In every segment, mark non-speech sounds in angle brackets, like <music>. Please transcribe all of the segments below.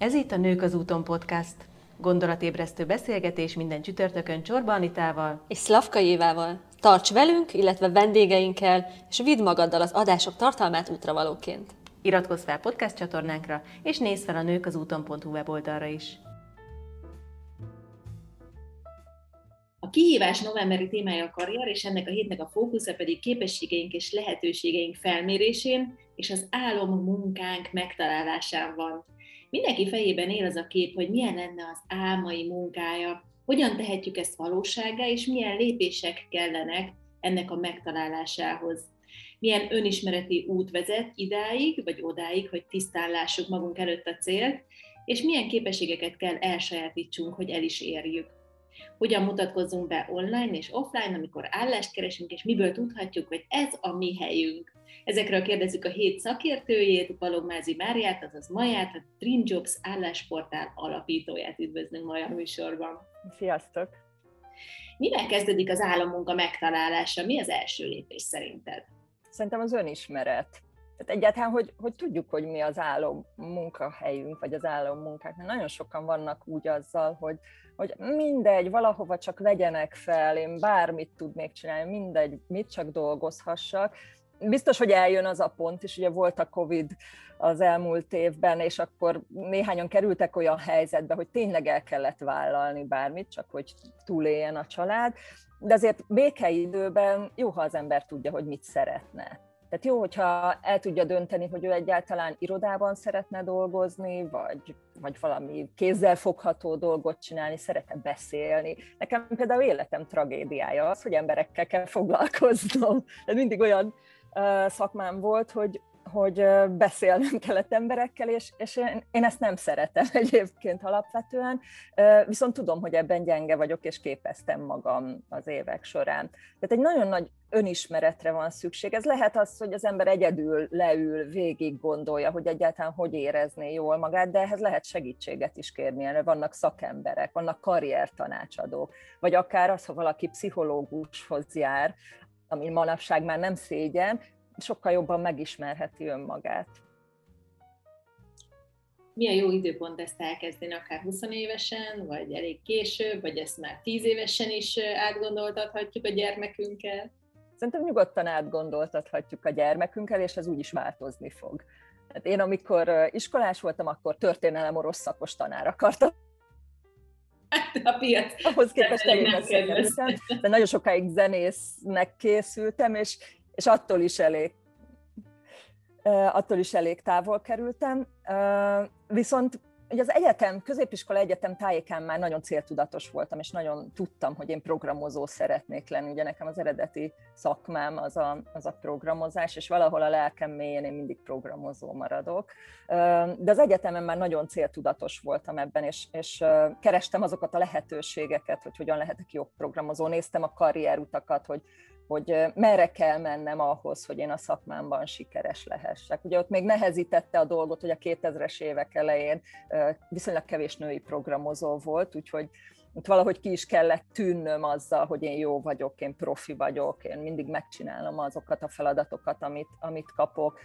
Ez itt a Nők az úton podcast. Gondolatébresztő beszélgetés minden csütörtökön Csorba Anitával és Szlavka Évával. Tarts velünk, illetve vendégeinkkel, és vidd magaddal az adások tartalmát útravalóként. Iratkozz fel podcast csatornánkra, és nézz fel a nők az úton.hu weboldalra is. A kihívás novemberi témája a karrier, és ennek a hétnek a fókusza pedig képességeink és lehetőségeink felmérésén és az álom munkánk megtalálásán van. Mindenki fejében él az a kép, hogy milyen lenne az álmai munkája, hogyan tehetjük ezt valósággá, és milyen lépések kellenek ennek a megtalálásához. Milyen önismereti út vezet idáig, vagy odáig, hogy tisztán magunk előtt a célt, és milyen képességeket kell elsajátítsunk, hogy el is érjük. Hogyan mutatkozzunk be online és offline, amikor állást keresünk, és miből tudhatjuk, hogy ez a mi helyünk. Ezekről kérdezzük a hét szakértőjét, Balogmázi Máriát, azaz Maját, a Dream Jobs állásportál alapítóját üdvözlünk Maja műsorban. Sziasztok! Mivel kezdődik az álommunka megtalálása? Mi az első lépés szerinted? Szerintem az önismeret. Tehát egyáltalán, hogy, hogy tudjuk, hogy mi az álom munkahelyünk, vagy az álom munkák. Mert nagyon sokan vannak úgy azzal, hogy, hogy mindegy, valahova csak vegyenek fel, én bármit tudnék csinálni, mindegy, mit csak dolgozhassak, biztos, hogy eljön az a pont, és ugye volt a Covid az elmúlt évben, és akkor néhányan kerültek olyan helyzetbe, hogy tényleg el kellett vállalni bármit, csak hogy túléljen a család, de azért békeidőben jó, ha az ember tudja, hogy mit szeretne. Tehát jó, hogyha el tudja dönteni, hogy ő egyáltalán irodában szeretne dolgozni, vagy, vagy valami kézzel fogható dolgot csinálni, szeretne beszélni. Nekem például életem tragédiája az, hogy emberekkel kell foglalkoznom. Ez mindig olyan szakmám volt, hogy, hogy beszélnem kellett emberekkel, és, és én, én ezt nem szeretem <laughs> egyébként alapvetően, viszont tudom, hogy ebben gyenge vagyok, és képeztem magam az évek során. Tehát egy nagyon nagy önismeretre van szükség. Ez lehet az, hogy az ember egyedül leül, végig gondolja, hogy egyáltalán hogy érezné jól magát, de ehhez lehet segítséget is kérni. Erre vannak szakemberek, vannak karriertanácsadók, vagy akár az, ha valaki pszichológushoz jár, ami manapság már nem szégyen, sokkal jobban megismerheti önmagát. Milyen jó időpont ezt elkezdeni, akár 20 évesen, vagy elég később, vagy ezt már 10 évesen is átgondoltathatjuk a gyermekünkkel? Szerintem nyugodtan átgondoltathatjuk a gyermekünkkel, és ez úgy is változni fog. Hát én amikor iskolás voltam, akkor történelem orosz szakos tanár akartam Hát a piac. Ahhoz képest elég de nagyon sokáig zenésznek készültem, és, és attól is elég attól is elég távol kerültem. Viszont Ugye az egyetem, középiskola egyetem tájékán már nagyon céltudatos voltam, és nagyon tudtam, hogy én programozó szeretnék lenni. Ugye nekem az eredeti szakmám az a, az a programozás, és valahol a lelkem mélyén én mindig programozó maradok. De az egyetemen már nagyon céltudatos voltam ebben, és, és kerestem azokat a lehetőségeket, hogy hogyan lehetek jobb programozó. Néztem a karrierutakat, hogy hogy merre kell mennem ahhoz, hogy én a szakmámban sikeres lehessek. Ugye ott még nehezítette a dolgot, hogy a 2000-es évek elején viszonylag kevés női programozó volt, úgyhogy itt valahogy ki is kellett tűnnöm azzal, hogy én jó vagyok, én profi vagyok, én mindig megcsinálom azokat a feladatokat, amit, amit kapok.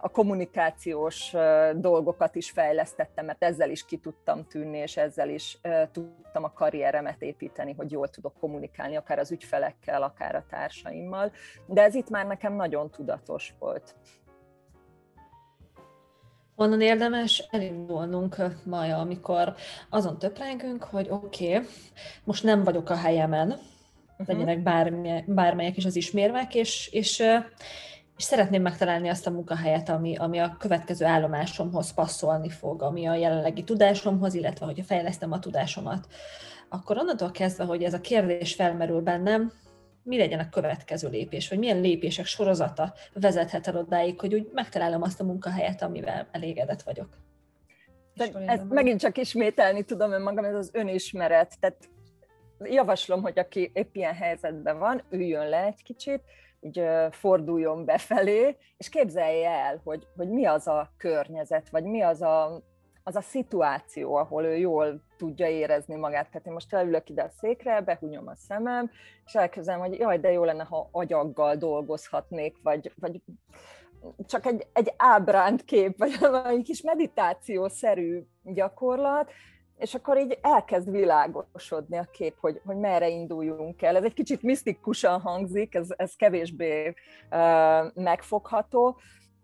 A kommunikációs dolgokat is fejlesztettem, mert ezzel is ki tudtam tűnni, és ezzel is tudtam a karrieremet építeni, hogy jól tudok kommunikálni, akár az ügyfelekkel, akár a társaimmal. De ez itt már nekem nagyon tudatos volt. Honnan érdemes elindulnunk, Maja, amikor azon töprengünk, hogy oké, okay, most nem vagyok a helyemen, uh-huh. legyenek bármely, bármelyek is az ismérvek, és, és, és szeretném megtalálni azt a munkahelyet, ami, ami a következő állomásomhoz passzolni fog, ami a jelenlegi tudásomhoz, illetve hogyha fejlesztem a tudásomat. Akkor onnantól kezdve, hogy ez a kérdés felmerül bennem, mi legyen a következő lépés, vagy milyen lépések sorozata vezethet el odáig, hogy úgy megtalálom azt a munkahelyet, amivel elégedett vagyok. De ezt megint csak ismételni tudom önmagam, ez az önismeret. Tehát javaslom, hogy aki épp ilyen helyzetben van, üljön le egy kicsit, így forduljon befelé, és képzelje el, hogy, hogy mi az a környezet, vagy mi az a, az a szituáció, ahol ő jól tudja érezni magát. Tehát én most leülök ide a székre, behunyom a szemem, és elkezdem, hogy jaj, de jó lenne, ha agyaggal dolgozhatnék, vagy, vagy csak egy, egy ábránt kép, vagy valami kis meditációszerű gyakorlat, és akkor így elkezd világosodni a kép, hogy, hogy merre induljunk el. Ez egy kicsit misztikusan hangzik, ez, ez kevésbé uh, megfogható,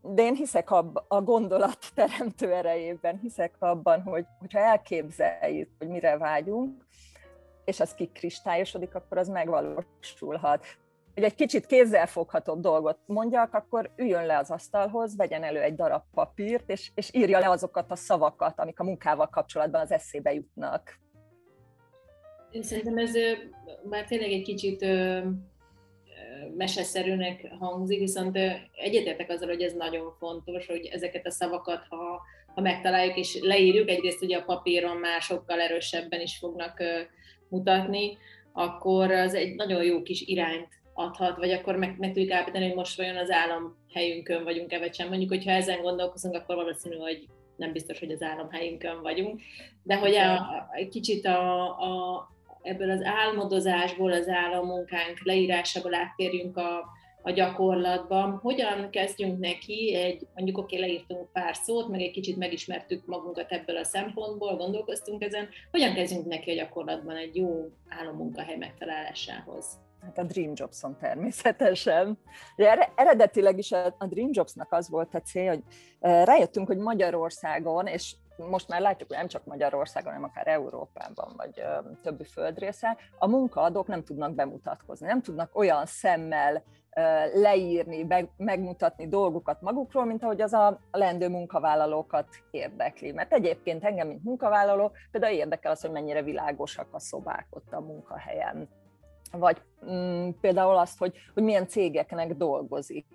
de én hiszek abba, a gondolat teremtő erejében, hiszek abban, hogy hogyha elképzeljük, hogy mire vágyunk, és az kikristályosodik, akkor az megvalósulhat hogy egy kicsit kézzelfoghatóbb dolgot mondjak, akkor üljön le az asztalhoz, vegyen elő egy darab papírt, és, és írja le azokat a szavakat, amik a munkával kapcsolatban az eszébe jutnak. Én szerintem ez már tényleg egy kicsit meseszerűnek hangzik, viszont egyetértek azzal, hogy ez nagyon fontos, hogy ezeket a szavakat, ha, ha megtaláljuk és leírjuk, egyrészt ugye a papíron már sokkal erősebben is fognak mutatni, akkor az egy nagyon jó kis irányt adhat, vagy akkor meg, meg tudjuk állapítani, hogy most vajon az államhelyünkön vagyunk-e, vagy sem. Mondjuk, hogyha ezen gondolkozunk, akkor valószínű, hogy nem biztos, hogy az államhelyünkön vagyunk, de hogy a, a, kicsit a, a, ebből az álmodozásból, az állammunkánk leírásából áttérjünk a, a gyakorlatban. Hogyan kezdjünk neki egy, mondjuk oké, leírtunk pár szót, meg egy kicsit megismertük magunkat ebből a szempontból, gondolkoztunk ezen, hogyan kezdjünk neki a gyakorlatban egy jó állammunkahely megtalálásához? Hát a Dream Jobson természetesen. De eredetileg is a Dream Jobsnak az volt a cél, hogy rájöttünk, hogy Magyarországon, és most már látjuk, hogy nem csak Magyarországon, hanem akár Európában, vagy többi földrészen, a munkaadók nem tudnak bemutatkozni, nem tudnak olyan szemmel leírni, megmutatni dolgokat magukról, mint ahogy az a lendő munkavállalókat érdekli. Mert egyébként engem, mint munkavállaló, például érdekel az, hogy mennyire világosak a szobák ott a munkahelyen vagy mm, például azt, hogy, hogy milyen cégeknek dolgozik,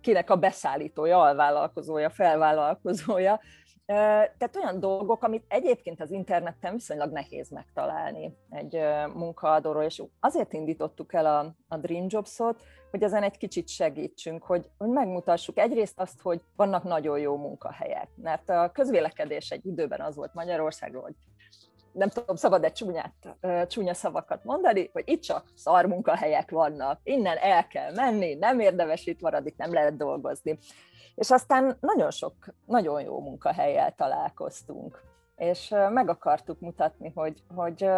kinek a beszállítója, alvállalkozója, felvállalkozója. Tehát olyan dolgok, amit egyébként az interneten viszonylag nehéz megtalálni egy munkaadóról, és azért indítottuk el a, a Dream Jobs-ot, hogy ezen egy kicsit segítsünk, hogy, megmutassuk egyrészt azt, hogy vannak nagyon jó munkahelyek, mert a közvélekedés egy időben az volt Magyarországról, hogy nem tudom, szabad-e csúnyát, csúnya szavakat mondani, hogy itt csak szar munkahelyek vannak, innen el kell menni, nem érdemes itt maradni, nem lehet dolgozni. És aztán nagyon sok, nagyon jó munkahelyel találkoztunk, és meg akartuk mutatni, hogy, hogy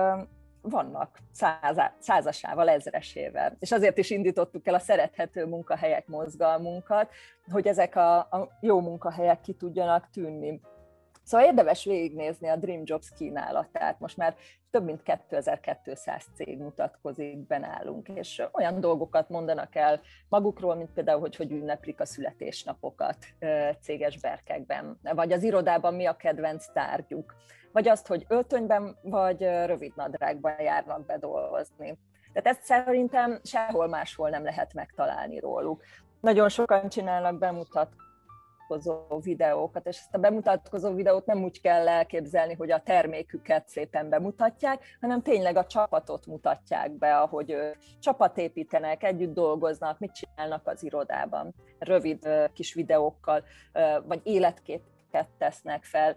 vannak százá, százasával, ezresével. És azért is indítottuk el a szerethető munkahelyek mozgalmunkat, hogy ezek a, a jó munkahelyek ki tudjanak tűnni. Szóval érdemes végignézni a Dream Jobs kínálatát. Most már több mint 2200 cég mutatkozik, benálunk, és olyan dolgokat mondanak el magukról, mint például, hogy hogy ünneplik a születésnapokat céges berkekben, vagy az irodában mi a kedvenc tárgyuk, vagy azt, hogy öltönyben vagy rövid nadrágban járnak bedolgozni. Tehát ezt szerintem sehol máshol nem lehet megtalálni róluk. Nagyon sokan csinálnak bemutatkozásokat, bemutatkozó videókat, és ezt a bemutatkozó videót nem úgy kell elképzelni, hogy a terméküket szépen bemutatják, hanem tényleg a csapatot mutatják be, ahogy csapat építenek, együtt dolgoznak, mit csinálnak az irodában. Rövid kis videókkal, vagy életképet tesznek fel,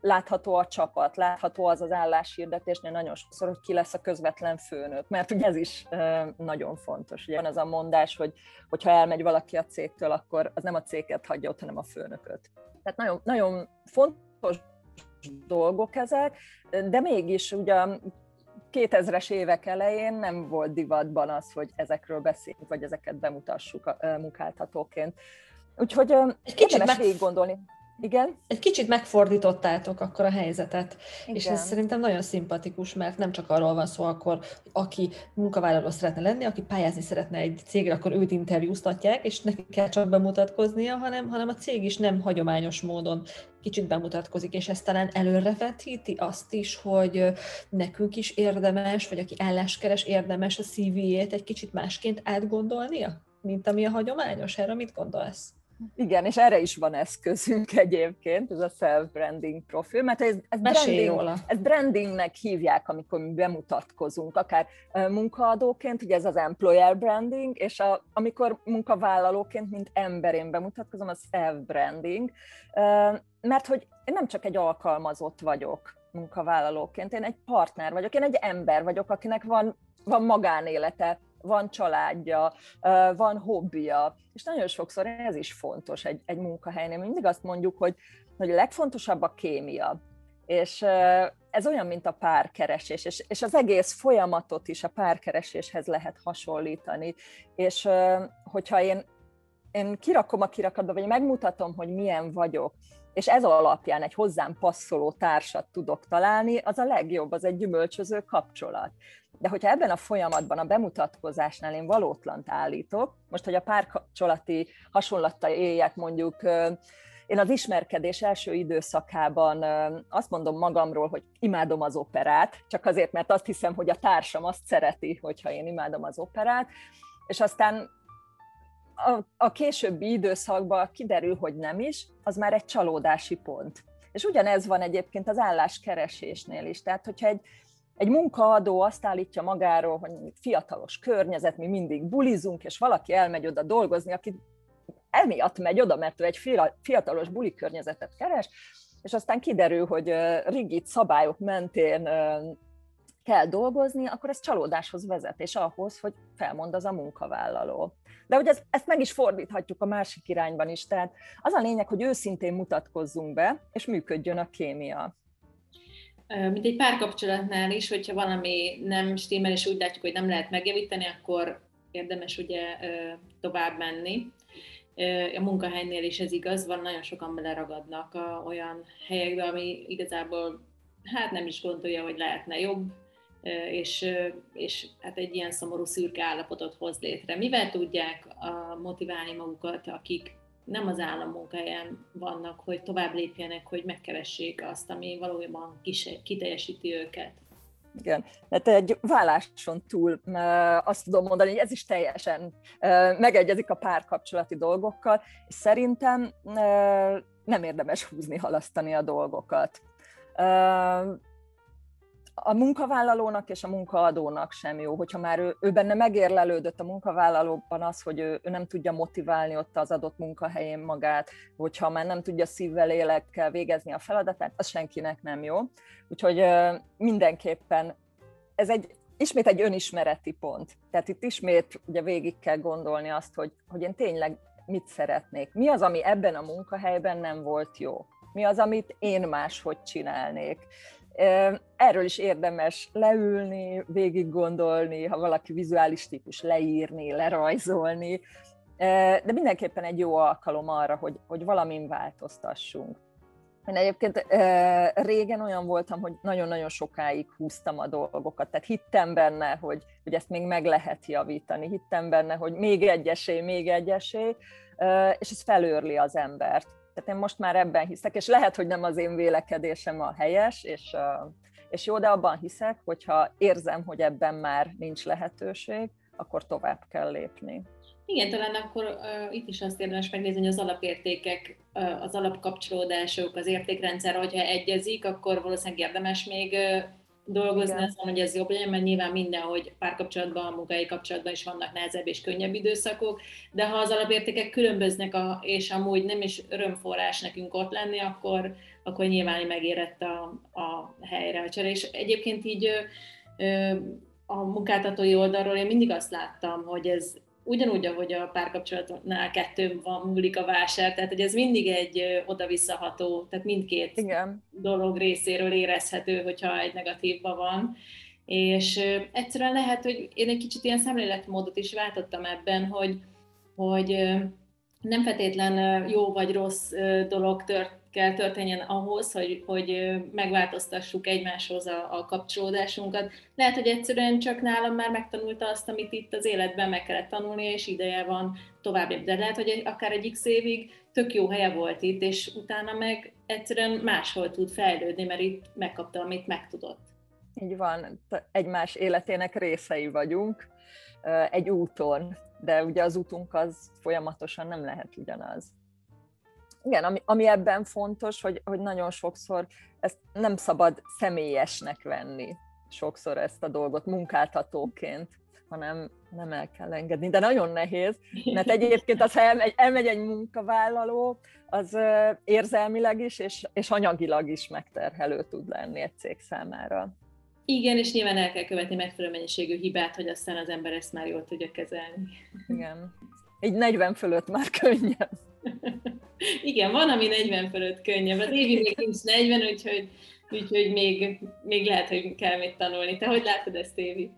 látható a csapat, látható az az álláshirdetésnél nagyon sokszor, hogy ki lesz a közvetlen főnök, mert ugye ez is nagyon fontos. Ugye van az a mondás, hogy ha elmegy valaki a cégtől, akkor az nem a céget hagyja ott, hanem a főnököt. Tehát nagyon, nagyon fontos dolgok ezek, de mégis ugye 2000-es évek elején nem volt divatban az, hogy ezekről beszéljünk, vagy ezeket bemutassuk a munkáltatóként. Úgyhogy egy kicsit meg... végig gondolni. Igen. Egy kicsit megfordítottátok akkor a helyzetet, Igen. és ez szerintem nagyon szimpatikus, mert nem csak arról van szó akkor, hogy aki munkavállaló szeretne lenni, aki pályázni szeretne egy cégre, akkor őt interjúztatják, és neki kell csak bemutatkoznia, hanem, hanem a cég is nem hagyományos módon kicsit bemutatkozik, és ez talán előrevetíti azt is, hogy nekünk is érdemes, vagy aki álláskeres, érdemes a CV-ét egy kicsit másként átgondolnia, mint ami a hagyományos. Erre mit gondolsz? Igen, és erre is van eszközünk <laughs> egyébként, ez a self-branding profil, mert ez, ez, branding, ez brandingnek hívják, amikor mi bemutatkozunk, akár munkaadóként, ugye ez az employer branding, és a, amikor munkavállalóként, mint ember én bemutatkozom, az self-branding, mert hogy én nem csak egy alkalmazott vagyok munkavállalóként, én egy partner vagyok, én egy ember vagyok, akinek van, van magánélete, van családja, van hobbija, és nagyon sokszor ez is fontos egy, egy munkahelynél. Mindig azt mondjuk, hogy, hogy a legfontosabb a kémia, és ez olyan, mint a párkeresés, és, és az egész folyamatot is a párkereséshez lehet hasonlítani, és hogyha én, én kirakom a kirakatba, vagy megmutatom, hogy milyen vagyok, és ez alapján egy hozzám passzoló társat tudok találni, az a legjobb, az egy gyümölcsöző kapcsolat. De hogyha ebben a folyamatban, a bemutatkozásnál én valótlant állítok, most, hogy a párkapcsolati hasonlattal éljek mondjuk, én az ismerkedés első időszakában azt mondom magamról, hogy imádom az operát, csak azért, mert azt hiszem, hogy a társam azt szereti, hogyha én imádom az operát, és aztán a, a későbbi időszakban kiderül, hogy nem is, az már egy csalódási pont. És ugyanez van egyébként az álláskeresésnél is. Tehát, hogyha egy, egy munkaadó azt állítja magáról, hogy fiatalos környezet, mi mindig bulizunk, és valaki elmegy oda dolgozni, aki emiatt megy oda, mert ő egy fiatalos buli környezetet keres, és aztán kiderül, hogy rigid szabályok mentén kell dolgozni, akkor ez csalódáshoz vezet, és ahhoz, hogy felmond az a munkavállaló. De hogy ezt, ezt meg is fordíthatjuk a másik irányban is, tehát az a lényeg, hogy őszintén mutatkozzunk be, és működjön a kémia. Mint egy párkapcsolatnál is, hogyha valami nem stimmel, és úgy látjuk, hogy nem lehet megjavítani, akkor érdemes ugye tovább menni. A munkahelynél is ez igaz, van, nagyon sokan beleragadnak olyan helyekbe, ami igazából hát nem is gondolja, hogy lehetne jobb, és, és hát egy ilyen szomorú szürke állapotot hoz létre. Mivel tudják motiválni magukat, akik nem az állammunkahelyen vannak, hogy tovább lépjenek, hogy megkeressék azt, ami valójában kiteljesíti őket? Igen, tehát egy válláson túl azt tudom mondani, hogy ez is teljesen megegyezik a párkapcsolati dolgokkal, és szerintem nem érdemes húzni, halasztani a dolgokat a munkavállalónak és a munkaadónak sem jó, hogyha már ő, ő benne megérlelődött a munkavállalóban az, hogy ő, ő nem tudja motiválni ott az adott munkahelyén magát, hogyha már nem tudja szívvel, lélekkel végezni a feladatát, az senkinek nem jó. Úgyhogy mindenképpen ez egy ismét egy önismereti pont. Tehát itt ismét ugye végig kell gondolni azt, hogy, hogy én tényleg mit szeretnék. Mi az, ami ebben a munkahelyben nem volt jó? Mi az, amit én máshogy csinálnék? Erről is érdemes leülni, végig gondolni, ha valaki vizuális típus, leírni, lerajzolni, de mindenképpen egy jó alkalom arra, hogy, hogy valamin változtassunk. Én egyébként régen olyan voltam, hogy nagyon-nagyon sokáig húztam a dolgokat, tehát hittem benne, hogy, hogy ezt még meg lehet javítani, hittem benne, hogy még egy esély, még egy esély, és ez felőrli az embert. Tehát én most már ebben hiszek, és lehet, hogy nem az én vélekedésem a helyes, és, és jó, de abban hiszek, hogyha érzem, hogy ebben már nincs lehetőség, akkor tovább kell lépni. Igen, talán akkor uh, itt is azt érdemes megnézni, hogy az alapértékek, uh, az alapkapcsolódások, az értékrendszer, hogyha egyezik, akkor valószínűleg érdemes még uh, dolgozni Igen. azon, hogy ez jobb legyen, mert nyilván mindenhogy párkapcsolatban, munkai kapcsolatban is vannak nehezebb és könnyebb időszakok, de ha az alapértékek különböznek, a, és amúgy nem is örömforrás nekünk ott lenni, akkor, akkor nyilván megérett a, a helyre a csere. És egyébként így a munkáltatói oldalról én mindig azt láttam, hogy ez ugyanúgy, ahogy a párkapcsolatnál kettő van, múlik a vásár, tehát hogy ez mindig egy oda-visszaható, tehát mindkét Igen. dolog részéről érezhető, hogyha egy negatívban van. És egyszerűen lehet, hogy én egy kicsit ilyen szemléletmódot is váltottam ebben, hogy, hogy nem feltétlen jó vagy rossz dolog tört, kell történjen ahhoz, hogy, hogy megváltoztassuk egymáshoz a, a kapcsolódásunkat. Lehet, hogy egyszerűen csak nálam már megtanulta azt, amit itt az életben meg kellett tanulnia, és ideje van tovább. De lehet, hogy akár egy x évig tök jó helye volt itt, és utána meg egyszerűen máshol tud fejlődni, mert itt megkapta, amit megtudott. Így van, egymás életének részei vagyunk egy úton, de ugye az útunk az folyamatosan nem lehet ugyanaz igen, ami, ami ebben fontos, hogy, hogy nagyon sokszor ezt nem szabad személyesnek venni, sokszor ezt a dolgot munkáltatóként, hanem nem el kell engedni. De nagyon nehéz, mert egyébként az, ha elmegy, elmegy egy munkavállaló, az érzelmileg is és, és anyagilag is megterhelő tud lenni egy cég számára. Igen, és nyilván el kell követni megfelelő mennyiségű hibát, hogy aztán az ember ezt már jól tudja kezelni. Igen. Egy 40 fölött már könnyebb. <laughs> Igen, van, ami 40 fölött könnyebb. Az évi még nincs 40, úgyhogy, úgyhogy még, még lehet, hogy kell mit tanulni. Te hogy látod ezt, Évi?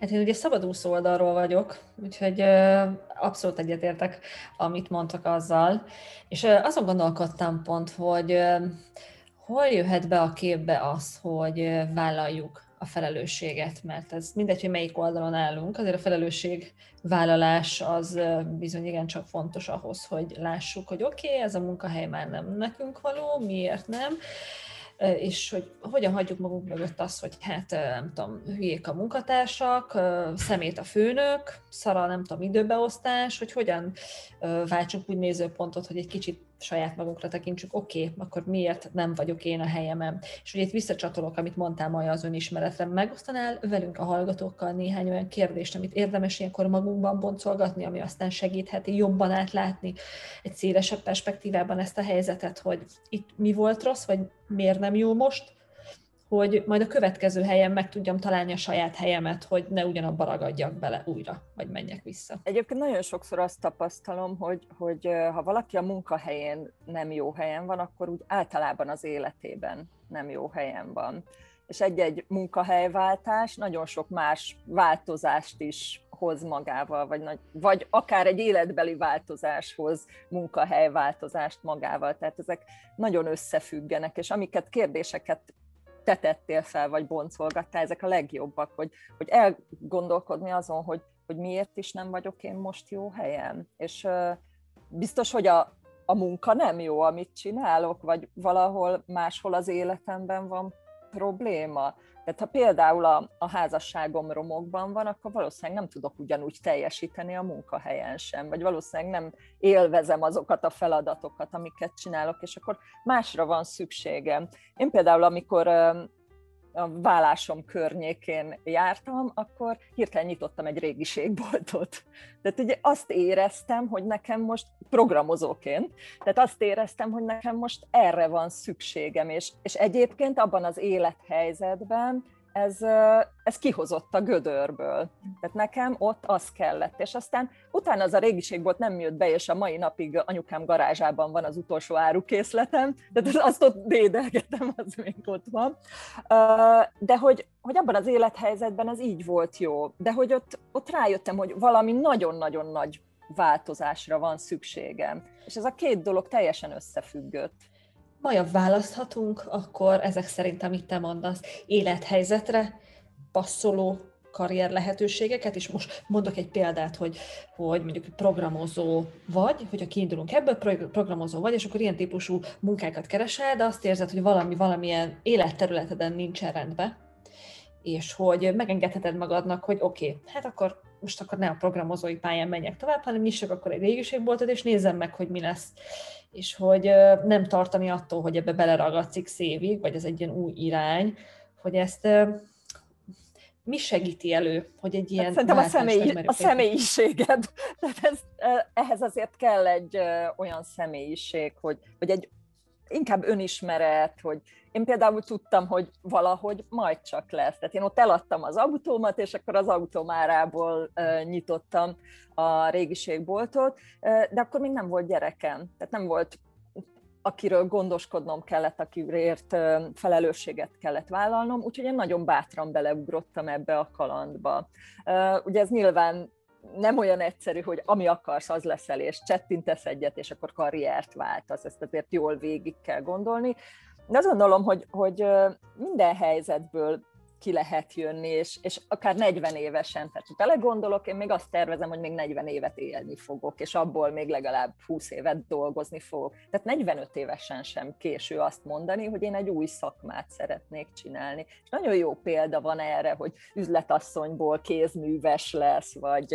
Hát én ugye szabadúszó oldalról vagyok, úgyhogy abszolút egyetértek, amit mondtak azzal. És azon gondolkodtam pont, hogy hol jöhet be a képbe az, hogy vállaljuk a felelősséget, mert ez mindegy, hogy melyik oldalon állunk, azért a felelősség vállalás az bizony igencsak fontos ahhoz, hogy lássuk, hogy oké, okay, ez a munkahely már nem nekünk való, miért nem, és hogy hogyan hagyjuk magunk mögött azt, hogy hát nem tudom, hülyék a munkatársak, szemét a főnök, szara nem tudom, időbeosztás, hogy hogyan váltsunk úgy nézőpontot, hogy egy kicsit saját magunkra tekintsük, oké, okay, akkor miért nem vagyok én a helyemen. És ugye itt visszacsatolok, amit mondtál Maja az önismeretre, megosztanál velünk a hallgatókkal néhány olyan kérdést, amit érdemes ilyenkor magunkban boncolgatni, ami aztán segítheti jobban átlátni egy szélesebb perspektívában ezt a helyzetet, hogy itt mi volt rossz, vagy miért nem jó most, hogy majd a következő helyen meg tudjam találni a saját helyemet, hogy ne ugyanabba ragadjak bele újra, vagy menjek vissza. Egyébként nagyon sokszor azt tapasztalom, hogy, hogy ha valaki a munkahelyén nem jó helyen van, akkor úgy általában az életében nem jó helyen van. És egy-egy munkahelyváltás nagyon sok más változást is hoz magával, vagy, nagy, vagy akár egy életbeli változáshoz munkahelyváltozást magával. Tehát ezek nagyon összefüggenek, és amiket kérdéseket te tettél fel, vagy boncolgattál, ezek a legjobbak, hogy, hogy elgondolkodni azon, hogy, hogy miért is nem vagyok én most jó helyen. És biztos, hogy a, a munka nem jó, amit csinálok, vagy valahol máshol az életemben van probléma. Tehát ha például a, a házasságom romokban van, akkor valószínűleg nem tudok ugyanúgy teljesíteni a munkahelyen sem, vagy valószínűleg nem élvezem azokat a feladatokat, amiket csinálok, és akkor másra van szükségem. Én például, amikor a vállásom környékén jártam, akkor hirtelen nyitottam egy régiségboltot. Tehát ugye azt éreztem, hogy nekem most programozóként, tehát azt éreztem, hogy nekem most erre van szükségem, és, és egyébként abban az élethelyzetben ez, ez kihozott a gödörből. Tehát nekem ott az kellett. És aztán utána az a régiségbolt nem jött be, és a mai napig anyukám garázsában van az utolsó árukészletem, de azt ott dédelgetem, az még ott van. De hogy, hogy abban az élethelyzetben ez így volt jó. De hogy ott, ott rájöttem, hogy valami nagyon-nagyon nagy változásra van szükségem. És ez a két dolog teljesen összefüggött. Maja, választhatunk akkor ezek szerint, amit te mondasz, élethelyzetre passzoló karrier lehetőségeket, és most mondok egy példát, hogy, hogy mondjuk programozó vagy, hogyha kiindulunk ebből, programozó vagy, és akkor ilyen típusú munkákat keresel, de azt érzed, hogy valami valamilyen életterületeden nincsen rendben, és hogy megengedheted magadnak, hogy oké, okay, hát akkor most akkor ne a programozói pályán menjek tovább, hanem nyissak akkor egy régiségboltot, és nézzem meg, hogy mi lesz. És hogy nem tartani attól, hogy ebbe beleragadt x évig, vagy ez egy ilyen új irány, hogy ezt mi segíti elő, hogy egy ilyen... Hát szerintem a, személy, a személyiséged. <laughs> Tehát ez, ehhez azért kell egy olyan személyiség, hogy, hogy egy inkább önismeret, hogy én például tudtam, hogy valahogy majd csak lesz. Tehát én ott eladtam az autómat, és akkor az automárából nyitottam a régiségboltot, de akkor még nem volt gyerekem. Tehát nem volt akiről gondoskodnom kellett, akiért felelősséget kellett vállalnom, úgyhogy én nagyon bátran beleugrottam ebbe a kalandba. Ugye ez nyilván nem olyan egyszerű, hogy ami akarsz, az leszel, és csettintesz egyet, és akkor karriert váltasz. Ezt azért jól végig kell gondolni. De azt gondolom, hogy, hogy minden helyzetből ki lehet jönni, és, és akár 40 évesen, tehát ha belegondolok, én még azt tervezem, hogy még 40 évet élni fogok, és abból még legalább 20 évet dolgozni fogok. Tehát 45 évesen sem késő azt mondani, hogy én egy új szakmát szeretnék csinálni. És nagyon jó példa van erre, hogy üzletasszonyból kézműves lesz, vagy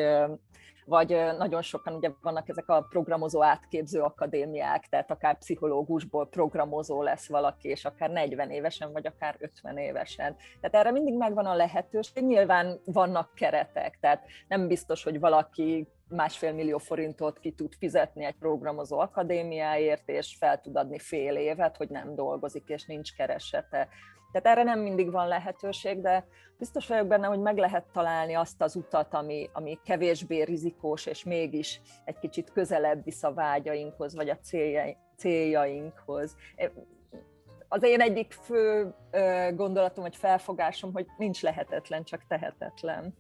vagy nagyon sokan ugye vannak ezek a programozó átképző akadémiák, tehát akár pszichológusból programozó lesz valaki, és akár 40 évesen, vagy akár 50 évesen. Tehát erre mindig megvan a lehetőség, nyilván vannak keretek, tehát nem biztos, hogy valaki másfél millió forintot ki tud fizetni egy programozó akadémiáért, és fel tud adni fél évet, hogy nem dolgozik, és nincs keresete. Tehát erre nem mindig van lehetőség, de biztos vagyok benne, hogy meg lehet találni azt az utat, ami, ami kevésbé rizikós, és mégis egy kicsit közelebb visz a vágyainkhoz, vagy a céljainkhoz. Az én egyik fő gondolatom, vagy felfogásom, hogy nincs lehetetlen, csak tehetetlen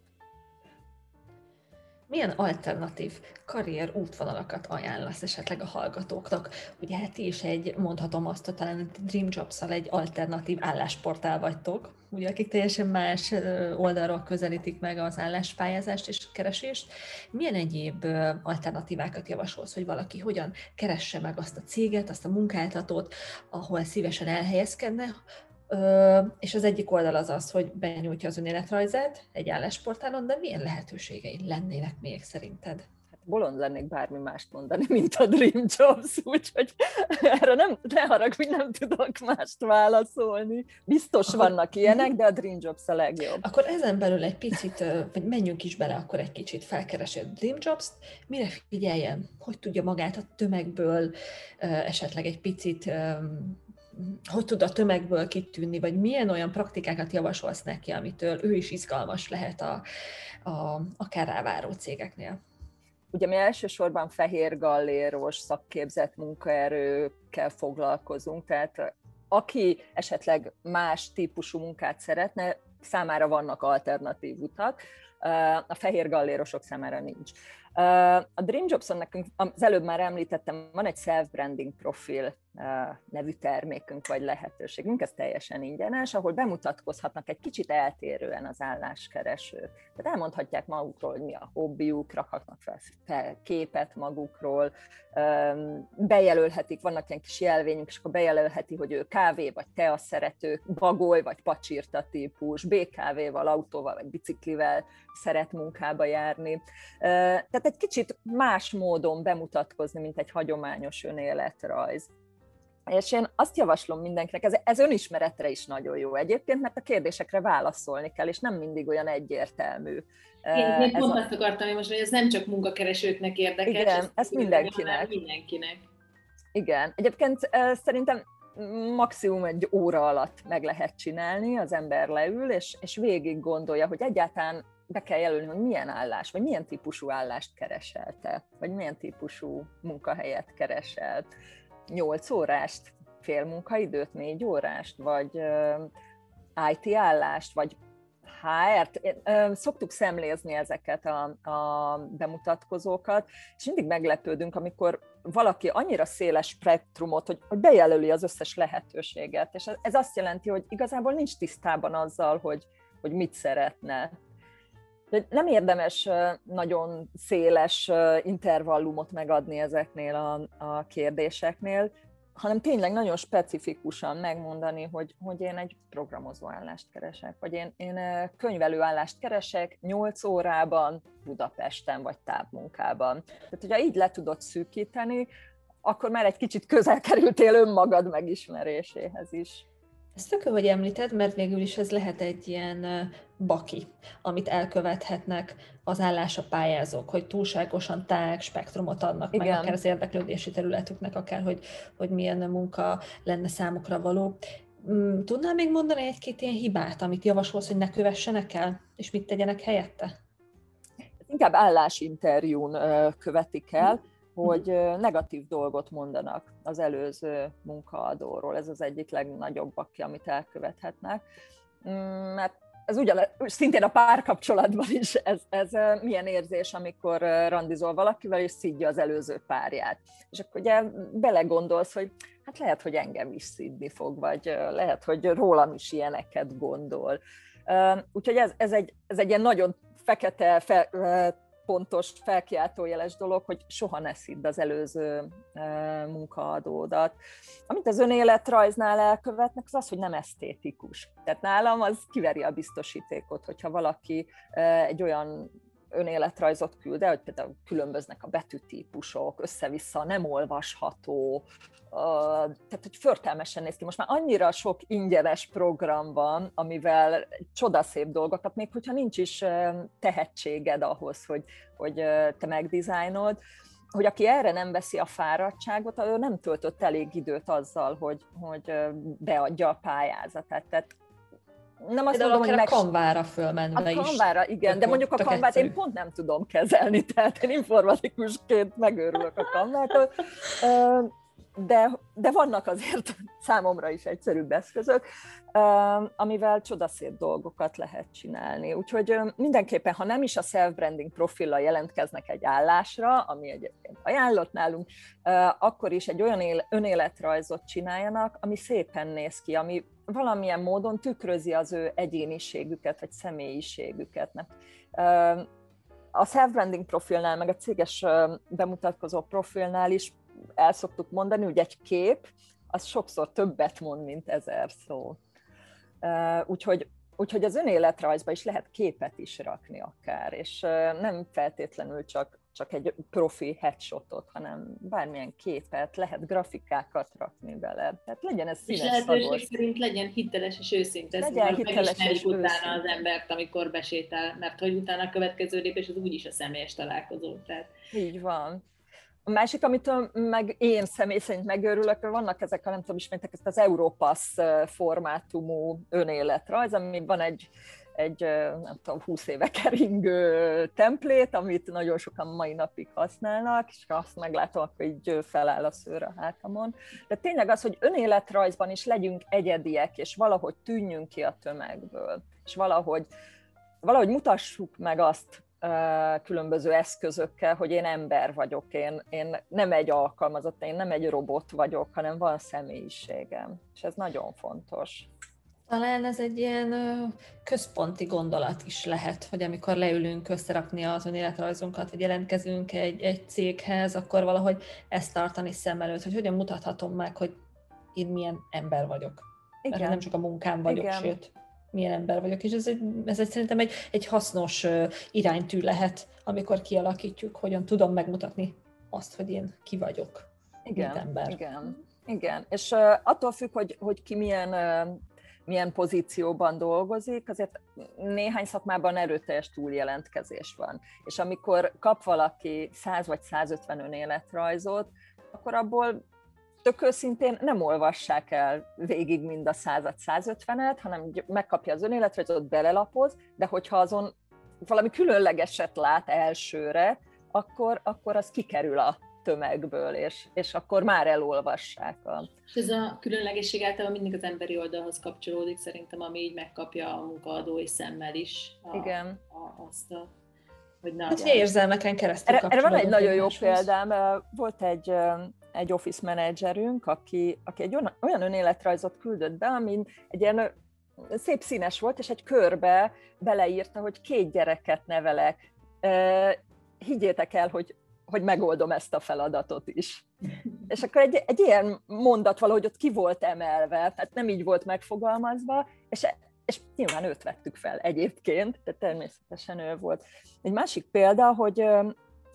milyen alternatív karrier útvonalakat ajánlasz esetleg a hallgatóknak? Ugye hát ti is egy, mondhatom azt, hogy talán Dream jobs egy alternatív állásportál vagytok, ugye akik teljesen más oldalról közelítik meg az álláspályázást és keresést. Milyen egyéb alternatívákat javasolsz, hogy valaki hogyan keresse meg azt a céget, azt a munkáltatót, ahol szívesen elhelyezkedne, és az egyik oldal az az, hogy benyújtja az önéletrajzát egy állásportálon, de milyen lehetőségei lennének még szerinted? Hát bolond lennék bármi mást mondani, mint a Dream Jobs, úgyhogy erre nem, ne haragudj, nem tudok mást válaszolni. Biztos akkor, vannak ilyenek, de a Dream Jobs a legjobb. Akkor ezen belül egy picit, vagy menjünk is bele akkor egy kicsit, felkeresed Dream Jobs-t, mire figyeljen, hogy tudja magát a tömegből esetleg egy picit hogy tud a tömegből kitűnni, vagy milyen olyan praktikákat javasolsz neki, amitől ő is izgalmas lehet a, a, akár ráváró cégeknél? Ugye mi elsősorban fehér galléros szakképzett munkaerőkkel foglalkozunk, tehát aki esetleg más típusú munkát szeretne, számára vannak alternatív utak, a fehér gallérosok számára nincs. A Dream Jobson nekünk, az előbb már említettem, van egy self-branding profil nevű termékünk vagy lehetőségünk, ez teljesen ingyenes, ahol bemutatkozhatnak egy kicsit eltérően az álláskeresők. Tehát elmondhatják magukról, hogy mi a hobbiuk, rakhatnak fel, fel képet magukról, bejelölhetik, vannak ilyen kis jelvényünk, és akkor bejelölheti, hogy ő kávé vagy tea szerető, bagoly vagy pacsirta típus, BKV-val, autóval vagy biciklivel szeret munkába járni. Tehát egy kicsit más módon bemutatkozni, mint egy hagyományos önéletrajz. És én azt javaslom mindenkinek, ez, ez önismeretre is nagyon jó egyébként, mert a kérdésekre válaszolni kell, és nem mindig olyan egyértelmű. Én, én pont a... azt akartam most, hogy ez nem csak munkakeresőknek érdekes, Igen, ez, ez mindenkinek. mindenkinek. Igen, egyébként szerintem maximum egy óra alatt meg lehet csinálni, az ember leül, és, és végig gondolja, hogy egyáltalán be kell jelölni, hogy milyen állás, vagy milyen típusú állást kereselte, vagy milyen típusú munkahelyet kereselt 8 órást, fél munkaidőt, 4 órást, vagy IT állást, vagy HR-t, szoktuk szemlézni ezeket a, a bemutatkozókat, és mindig meglepődünk, amikor valaki annyira széles spektrumot, hogy, hogy bejelöli az összes lehetőséget, és ez azt jelenti, hogy igazából nincs tisztában azzal, hogy, hogy mit szeretne. Nem érdemes nagyon széles intervallumot megadni ezeknél a, a kérdéseknél, hanem tényleg nagyon specifikusan megmondani, hogy, hogy én egy programozó állást keresek, vagy én, én könyvelő állást keresek 8 órában Budapesten, vagy távmunkában. Tehát, hogyha így le tudod szűkíteni, akkor már egy kicsit közel kerültél önmagad megismeréséhez is. Ez tök hogy említed, mert végül is ez lehet egy ilyen baki, amit elkövethetnek az állása pályázók, hogy túlságosan tág spektrumot adnak Igen. meg, akár az érdeklődési területüknek, akár hogy, hogy milyen munka lenne számukra való. Mm, tudnál még mondani egy-két ilyen hibát, amit javasolsz, hogy ne kövessenek el, és mit tegyenek helyette? Inkább állásinterjún követik el, hm hogy negatív dolgot mondanak az előző munkaadóról. Ez az egyik legnagyobb aki, amit elkövethetnek. Mm, mert ez ugyan, szintén a párkapcsolatban is ez, ez milyen érzés, amikor randizol valakivel, és szidja az előző párját. És akkor ugye belegondolsz, hogy hát lehet, hogy engem is szidni fog, vagy lehet, hogy rólam is ilyeneket gondol. Úgyhogy ez, ez, egy, ez egy ilyen nagyon fekete, fe, pontos, felkiáltójeles dolog, hogy soha ne szidd az előző munkaadódat. Amit az önéletrajznál elkövetnek, az az, hogy nem esztétikus. Tehát nálam az kiveri a biztosítékot, hogyha valaki egy olyan önéletrajzot küld el, hogy például különböznek a betűtípusok, össze-vissza nem olvasható, tehát hogy förtelmesen néz ki. Most már annyira sok ingyenes program van, amivel csodaszép dolgokat, még hogyha nincs is tehetséged ahhoz, hogy, hogy te megdizájnod, hogy aki erre nem veszi a fáradtságot, ő nem töltött elég időt azzal, hogy, hogy beadja a pályázatát. Tehát nem azt mondom, hogy meg... a kanvára fölmenve is. A kanvára, igen, de mondjuk a kanvát én pont nem tudom kezelni, <laughs> tehát én informatikusként megőrülök a kanvától de, de vannak azért <laughs> számomra is egyszerűbb eszközök, amivel csodaszép dolgokat lehet csinálni. Úgyhogy mindenképpen, ha nem is a self-branding profillal jelentkeznek egy állásra, ami egyébként ajánlott nálunk, akkor is egy olyan önéletrajzot csináljanak, ami szépen néz ki, ami valamilyen módon tükrözi az ő egyéniségüket, vagy személyiségüket. A self-branding profilnál, meg a céges bemutatkozó profilnál is el szoktuk mondani, hogy egy kép, az sokszor többet mond, mint ezer szó. Úgyhogy, úgyhogy az önéletrajzba is lehet képet is rakni akár, és nem feltétlenül csak, csak egy profi headshotot, hanem bármilyen képet, lehet grafikákat rakni bele. Tehát legyen ez színes És lehetőség szerint legyen hiteles és őszinte. Legyen hiteles és utána őszinte. az embert, amikor besétál, mert hogy utána a következő lépés az úgyis a személyes találkozó. Tehát... Így van. A másik, amit meg én személy szerint megőrülök, vannak ezek a, nem tudom, ismertek ezt az Európasz formátumú önéletrajz, van egy, egy nem tudom, 20 éve keringő templét, amit nagyon sokan mai napig használnak, és ha azt meglátom, akkor így feláll a szőr a hátamon. De tényleg az, hogy önéletrajzban is legyünk egyediek, és valahogy tűnjünk ki a tömegből, és valahogy, valahogy mutassuk meg azt, különböző eszközökkel, hogy én ember vagyok, én, én nem egy alkalmazott, én nem egy robot vagyok, hanem van személyiségem. És ez nagyon fontos. Talán ez egy ilyen központi gondolat is lehet, hogy amikor leülünk összerakni az önéletrajzunkat, vagy jelentkezünk egy, egy céghez, akkor valahogy ezt tartani szem előtt, hogy hogyan mutathatom meg, hogy én milyen ember vagyok. Igen. Mert nem csak a munkám vagyok, Igen. sőt, milyen ember vagyok, és ez egy, ez egy szerintem egy, egy hasznos iránytű lehet, amikor kialakítjuk, hogyan tudom megmutatni azt, hogy én ki vagyok, igen, mint ember. Igen, igen. és uh, attól függ, hogy, hogy ki milyen, uh, milyen pozícióban dolgozik, azért néhány szakmában erőteljes túljelentkezés van. És amikor kap valaki 100 vagy 150 önéletrajzot, akkor abból tök őszintén nem olvassák el végig mind a százat 150-et, hanem megkapja az önéletrajzot, belelapoz, de hogyha azon valami különlegeset lát elsőre, akkor, akkor az kikerül a tömegből, és, és akkor már elolvassák. A... És ez a különlegesség általában mindig az emberi oldalhoz kapcsolódik, szerintem, ami így megkapja a munkaadói szemmel is a, Igen. A, azt a hogy na, hát érzelmeken keresztül erre, erre van egy nagyon jó példám. Volt egy egy office menedzserünk, aki, aki egy olyan önéletrajzot küldött be, amin egy ilyen szép színes volt, és egy körbe beleírta, hogy két gyereket nevelek. Higgyétek el, hogy, hogy megoldom ezt a feladatot is. <laughs> És akkor egy, egy ilyen mondat valahogy ott ki volt emelve, tehát nem így volt megfogalmazva, és, és nyilván őt vettük fel egyébként, de természetesen ő volt. Egy másik példa, hogy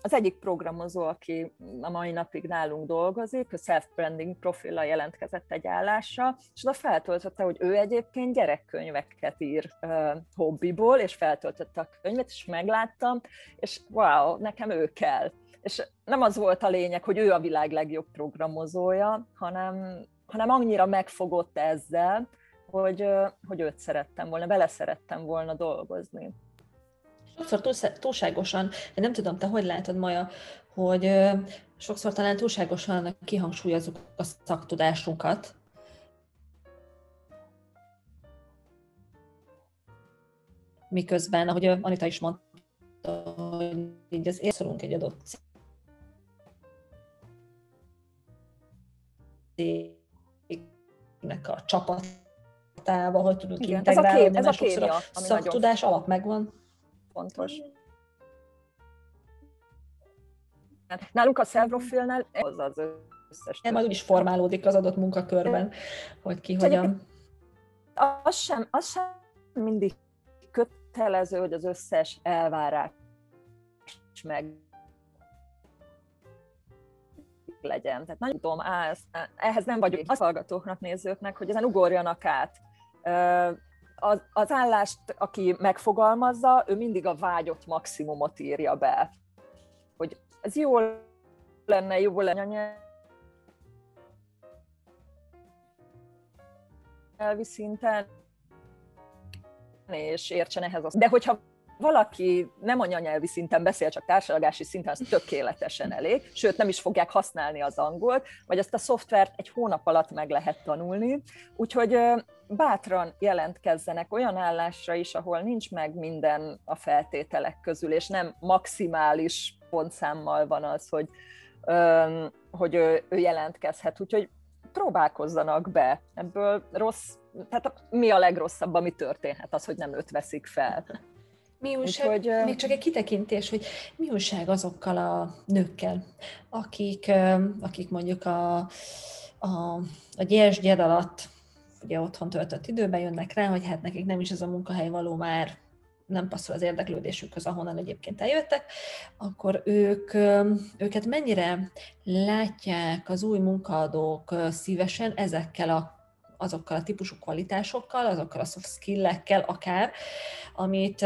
az egyik programozó, aki a mai napig nálunk dolgozik, a self-branding profilla jelentkezett egy állásra, és oda feltöltötte, hogy ő egyébként gyerekkönyveket ír uh, hobbiból, és feltöltötte a könyvet, és megláttam, és wow, nekem ő kell. És nem az volt a lényeg, hogy ő a világ legjobb programozója, hanem, hanem annyira megfogott ezzel, hogy, hogy őt szerettem volna, vele szerettem volna dolgozni. Sokszor túlságosan, nem tudom, te hogy látod, Maja, hogy sokszor talán túlságosan kihangsúlyozunk a szaktudásunkat, miközben, ahogy Anita is mondta, hogy így az érszorunk egy adott cégnek a csapatába, hogy tudunk Igen, integrálni, ez a, ké, ez a kémia, a szaktudás alap megvan, fontos. Nálunk a self-profilnál az az összes. Nem, majd úgy is formálódik az adott munkakörben, hogy ki hogyan. Az sem, az sem mindig kötelező, hogy az összes elvárás meg legyen. Tehát nagyon tudom, állsz, ehhez nem vagyok az hallgatóknak, nézőknek, hogy ezen ugorjanak át. Az, az állást, aki megfogalmazza, ő mindig a vágyott maximumot írja be. Hogy ez jó lenne, jó lenne nyelvi szinten, és értsen ehhez. Az. De hogyha valaki nem anyanyelvi szinten beszél, csak társadalmi szinten, az tökéletesen elég, sőt nem is fogják használni az angolt, vagy ezt a szoftvert egy hónap alatt meg lehet tanulni. Úgyhogy bátran jelentkezzenek olyan állásra is, ahol nincs meg minden a feltételek közül, és nem maximális pontszámmal van az, hogy, hogy ő, ő jelentkezhet. Úgyhogy próbálkozzanak be. Ebből rossz, tehát mi a legrosszabb, ami történhet, az, hogy nem őt veszik fel. Mi újság, Úgyhogy, még csak egy kitekintés, hogy mi újság azokkal a nőkkel, akik, akik mondjuk a, a, a gyers alatt ugye otthon töltött időben jönnek rá, hogy hát nekik nem is ez a munkahely való már nem passzol az érdeklődésükhöz, ahonnan egyébként eljöttek, akkor ők, őket mennyire látják az új munkaadók szívesen ezekkel a azokkal a típusú kvalitásokkal, azokkal a soft skill-ekkel akár, amit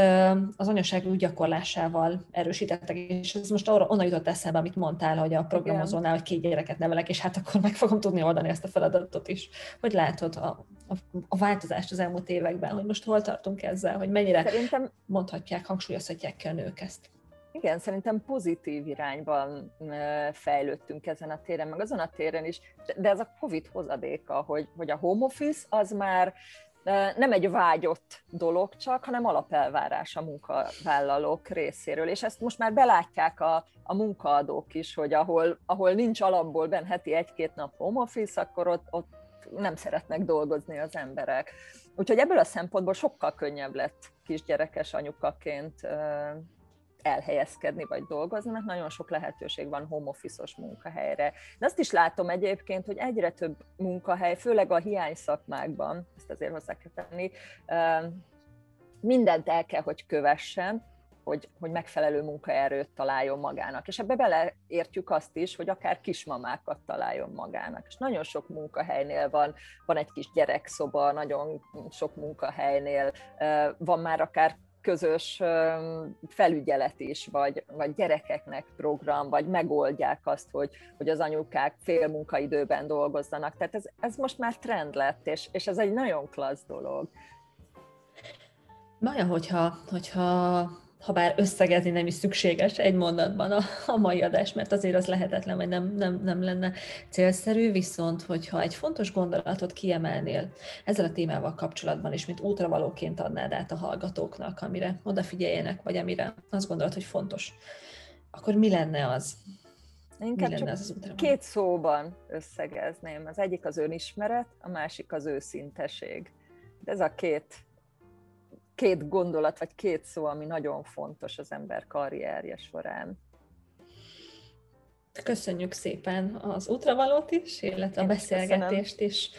az anyaság gyakorlásával erősítettek, és ez most arra, onnan jutott eszembe, amit mondtál, hogy a programozónál, hogy két gyereket nevelek, és hát akkor meg fogom tudni oldani ezt a feladatot is. Hogy látod a, a, a változást az elmúlt években, hogy most hol tartunk ezzel, hogy mennyire Szerintem... mondhatják, hangsúlyozhatják ki a nők ezt? Igen, szerintem pozitív irányban fejlődtünk ezen a téren, meg azon a téren is, de ez a Covid hozadéka, hogy, hogy a home office az már nem egy vágyott dolog csak, hanem alapelvárás a munkavállalók részéről. És ezt most már belátják a, a munkaadók is, hogy ahol, ahol nincs alapból benne heti egy-két nap home office, akkor ott, ott nem szeretnek dolgozni az emberek. Úgyhogy ebből a szempontból sokkal könnyebb lett kisgyerekes anyukaként elhelyezkedni vagy dolgozni, mert nagyon sok lehetőség van home office munkahelyre. De azt is látom egyébként, hogy egyre több munkahely, főleg a hiány szakmákban, ezt azért hozzá kell tenni, mindent el kell, hogy kövessen, hogy, hogy megfelelő munkaerőt találjon magának. És ebbe beleértjük azt is, hogy akár kismamákat találjon magának. És nagyon sok munkahelynél van, van egy kis gyerekszoba, nagyon sok munkahelynél van már akár közös felügyelet is, vagy, vagy gyerekeknek program, vagy megoldják azt, hogy, hogy az anyukák fél munkaidőben dolgozzanak. Tehát ez, ez most már trend lett, és, és ez egy nagyon klassz dolog. Maja, hogyha, hogyha ha bár összegezni nem is szükséges egy mondatban a, a mai adás, mert azért az lehetetlen, vagy nem, nem, nem lenne célszerű, viszont hogyha egy fontos gondolatot kiemelnél ezzel a témával kapcsolatban, és mint útravalóként adnád át a hallgatóknak, amire odafigyeljenek, vagy amire azt gondolod, hogy fontos, akkor mi lenne az? Inkább mi lenne az, az két szóban összegezném. Az egyik az önismeret, a másik az őszinteség. De ez a két két gondolat, vagy két szó, ami nagyon fontos az ember karrierje során. Köszönjük szépen az útravalót is, illetve a beszélgetést köszönöm. is.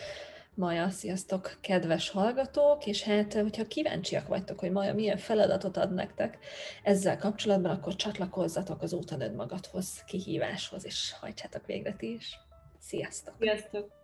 Maja, sziasztok, kedves hallgatók, és hát, hogyha kíváncsiak vagytok, hogy Maja milyen feladatot ad nektek ezzel kapcsolatban, akkor csatlakozzatok az Útanöd magadhoz kihíváshoz, és hajtsátok végre ti is. Sziasztok! Sziasztok!